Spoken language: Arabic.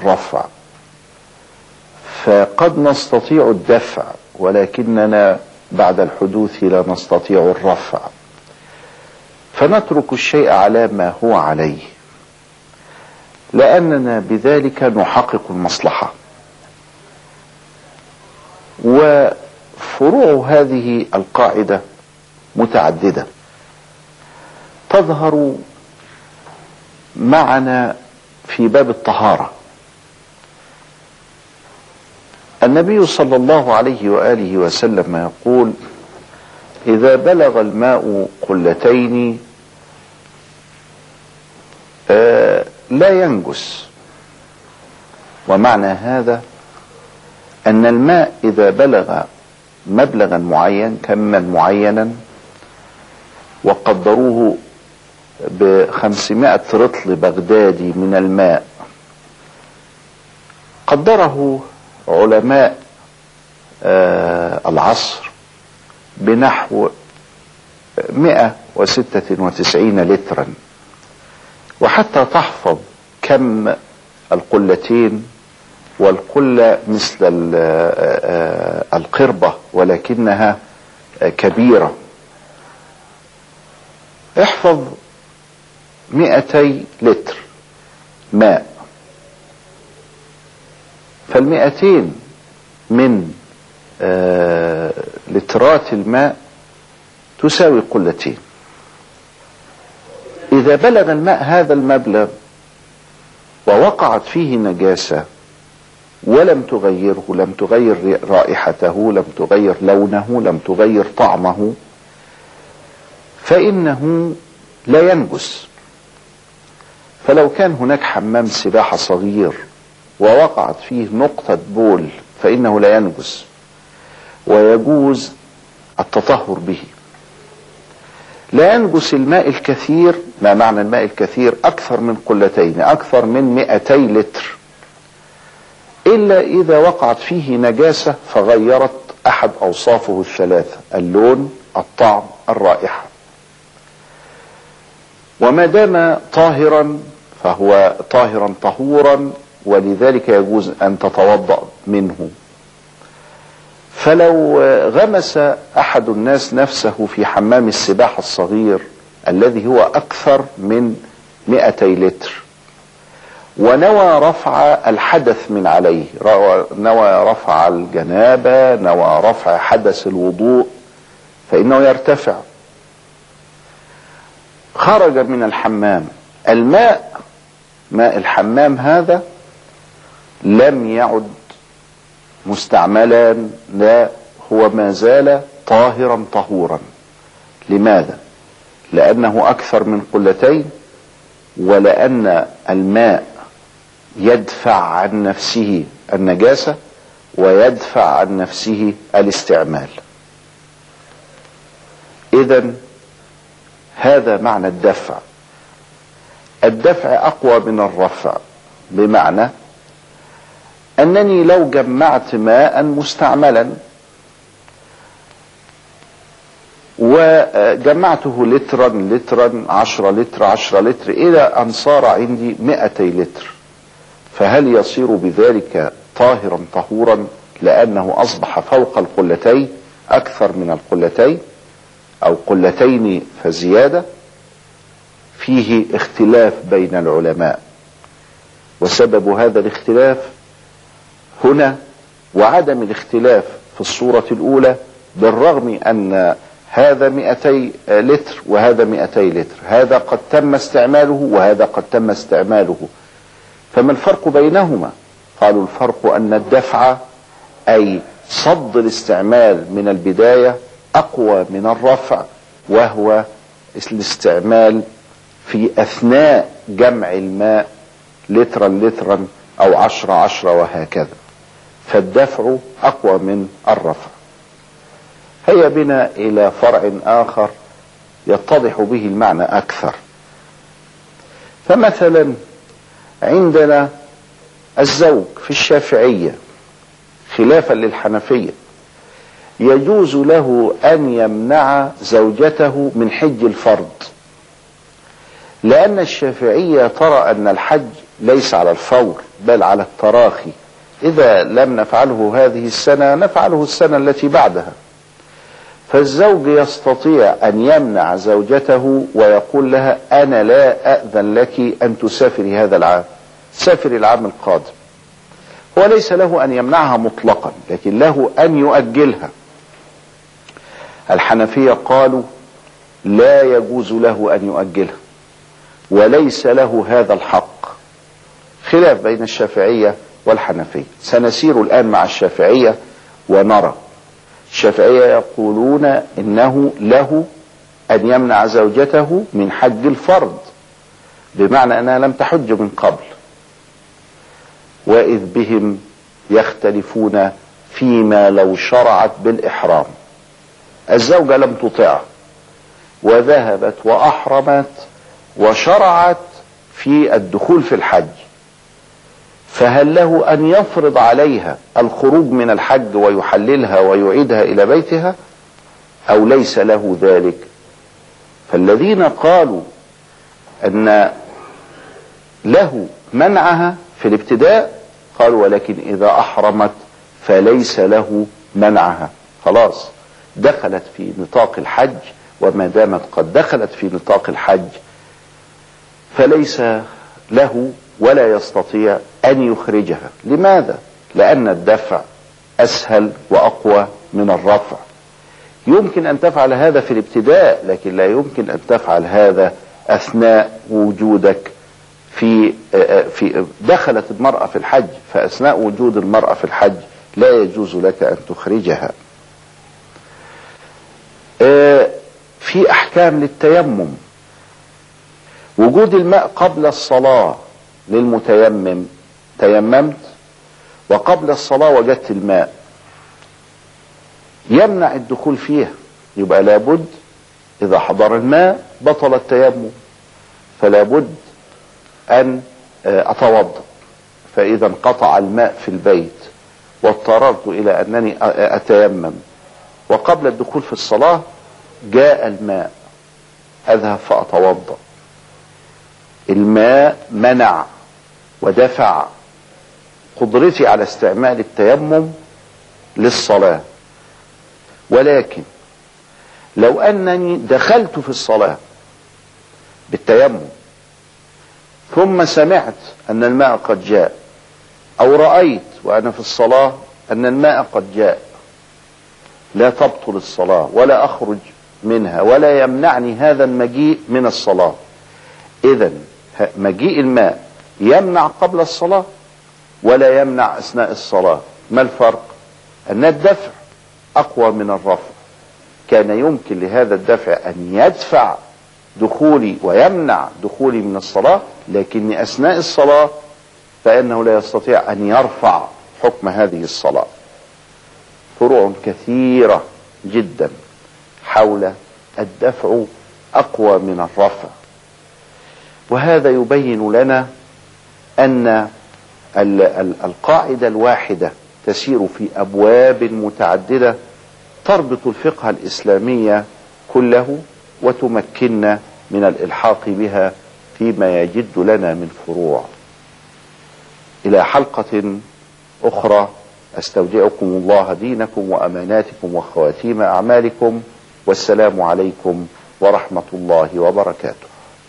الرفع فقد نستطيع الدفع ولكننا بعد الحدوث لا نستطيع الرفع. فنترك الشيء على ما هو عليه لأننا بذلك نحقق المصلحة. وفروع هذه القاعدة متعددة. تظهر معنا في باب الطهارة. النبي صلى الله عليه وآله وسلم يقول إذا بلغ الماء قلتين آه لا ينجس. ومعنى هذا أن الماء إذا بلغ مبلغا معين كما معينا وقدروه بخمسمائة رطل بغدادي من الماء قدره علماء آه العصر بنحو مئة وستة وتسعين لترا. وحتى تحفظ كم القلتين والقلة مثل القربة ولكنها كبيرة. احفظ مئتي لتر ماء. فالمئتين من لترات الماء تساوي قلتين. إذا بلغ الماء هذا المبلغ ووقعت فيه نجاسة ولم تغيره لم تغير رائحته لم تغير لونه لم تغير طعمه فإنه لا ينجس. فلو كان هناك حمام سباحة صغير ووقعت فيه نقطة بول فإنه لا ينجس ويجوز التطهر به. لا ينجس الماء الكثير ما معنى الماء الكثير؟ أكثر من قلتين أكثر من مئتي لتر. إلا إذا وقعت فيه نجاسة فغيرت أحد أوصافه الثلاثة اللون الطعم الرائحة. وما دام طاهرا فهو طاهرا طهورا ولذلك يجوز أن تتوضأ منه. فلو غمس أحد الناس نفسه في حمام السباحة الصغير الذي هو أكثر من 200 لتر ونوى رفع الحدث من عليه نوى رفع الجنابة نوى رفع حدث الوضوء فإنه يرتفع. خرج من الحمام. الماء ماء الحمام هذا لم يعد مستعملا لا هو ما زال طاهرا طهورا. لماذا؟ لأنه أكثر من قلتين ولأن الماء يدفع عن نفسه النجاسة ويدفع عن نفسه الاستعمال. اذا هذا معنى الدفع. الدفع أقوى من الرفع بمعنى أنني لو جمعت ماء مستعملا وجمعته لترا لترا عشرة لتر عشرة لتر إلى أن صار عندي مئتي لتر. فهل يصير بذلك طاهرا طهورا لأنه أصبح فوق القلتين أكثر من القلتين أو قلتين فزيادة؟ فيه اختلاف بين العلماء. وسبب هذا الاختلاف هنا وعدم الاختلاف في الصورة الأولى بالرغم أن هذا 200 لتر وهذا 200 لتر. هذا قد تم استعماله وهذا قد تم استعماله. فما الفرق بينهما؟ قالوا الفرق أن الدفع أي صد الاستعمال من البداية أقوى من الرفع وهو الاستعمال في أثناء جمع الماء لترا لترا أو عشرة عشرة وهكذا. فالدفع أقوى من الرفع. هيا بنا إلى فرع آخر يتضح به المعنى أكثر. فمثلا عندنا الزوج في الشافعية خلافا للحنفية يجوز له أن يمنع زوجته من حج الفرض لأن الشافعية ترى أن الحج ليس على الفور بل على التراخي. إذا لم نفعله هذه السنة نفعله السنة التي بعدها. فالزوج يستطيع أن يمنع زوجته ويقول لها أنا لا أأذن لك أن تسافري هذا العام. سافري العام القادم. هو ليس له أن يمنعها مطلقا لكن له أن يؤجلها. الحنفية قالوا لا يجوز له أن يؤجلها وليس له هذا الحق. خلاف بين الشافعية والحنفية. سنسير الآن مع الشافعية ونرى. الشافعية يقولون إنه له أن يمنع زوجته من حج الفرض بمعنى أنها لم تحج من قبل. وإذ بهم يختلفون فيما لو شرعت بالإحرام. الزوجة لم تطع وذهبت وأحرمت وشرعت في الدخول في الحج. فهل له أن يفرض عليها الخروج من الحج ويحللها ويعيدها إلى بيتها؟ أو ليس له ذلك؟ فالذين قالوا أن له منعها في الابتداء قالوا ولكن إذا أحرمت فليس له منعها. خلاص دخلت في نطاق الحج وما دامت قد دخلت في نطاق الحج فليس له ولا يستطيع أن يخرجها. لماذا؟ لأن الدفع أسهل وأقوى من الرفع. يمكن أن تفعل هذا في الابتداء لكن لا يمكن أن تفعل هذا أثناء وجودك في في دخلت المرأة في الحج. فأثناء وجود المرأة في الحج لا يجوز لك أن تخرجها. في أحكام للتيمم. وجود الماء قبل الصلاة للمتيمم. تيممت وقبل الصلاة وجدت الماء. يمنع الدخول فيها. يبقى لابد إذا حضر الماء بطل التيمم. فلا بد أن أتوضأ. فإذا انقطع الماء في البيت واضطررت إلى أنني أتيمم. وقبل الدخول في الصلاة جاء الماء. أذهب فأتوضأ. الماء منع. ودفع قدرتي على استعمال التيمم للصلاة. ولكن لو أنني دخلت في الصلاة بالتيمم ثم سمعت أن الماء قد جاء أو رأيت وأنا في الصلاة أن الماء قد جاء لا تبطل الصلاة ولا أخرج منها ولا يمنعني هذا المجيء من الصلاة. إذا مجيء الماء يمنع قبل الصلاة ولا يمنع أثناء الصلاة. ما الفرق؟ أن الدفع أقوى من الرفع. كان يمكن لهذا الدفع أن يدفع دخولي ويمنع دخولي من الصلاة لكن أثناء الصلاة فإنه لا يستطيع أن يرفع حكم هذه الصلاة. فروع كثيرة جدا حول الدفع أقوى من الرفع. وهذا يبين لنا أن القاعدة الواحدة تسير في أبواب متعددة تربط الفقه الإسلامي كله وتمكننا من الإلحاق بها فيما يجد لنا من فروع. إلى حلقة أخرى أستودعكم الله دينكم وأماناتكم وخواتيم أعمالكم والسلام عليكم ورحمة الله وبركاته.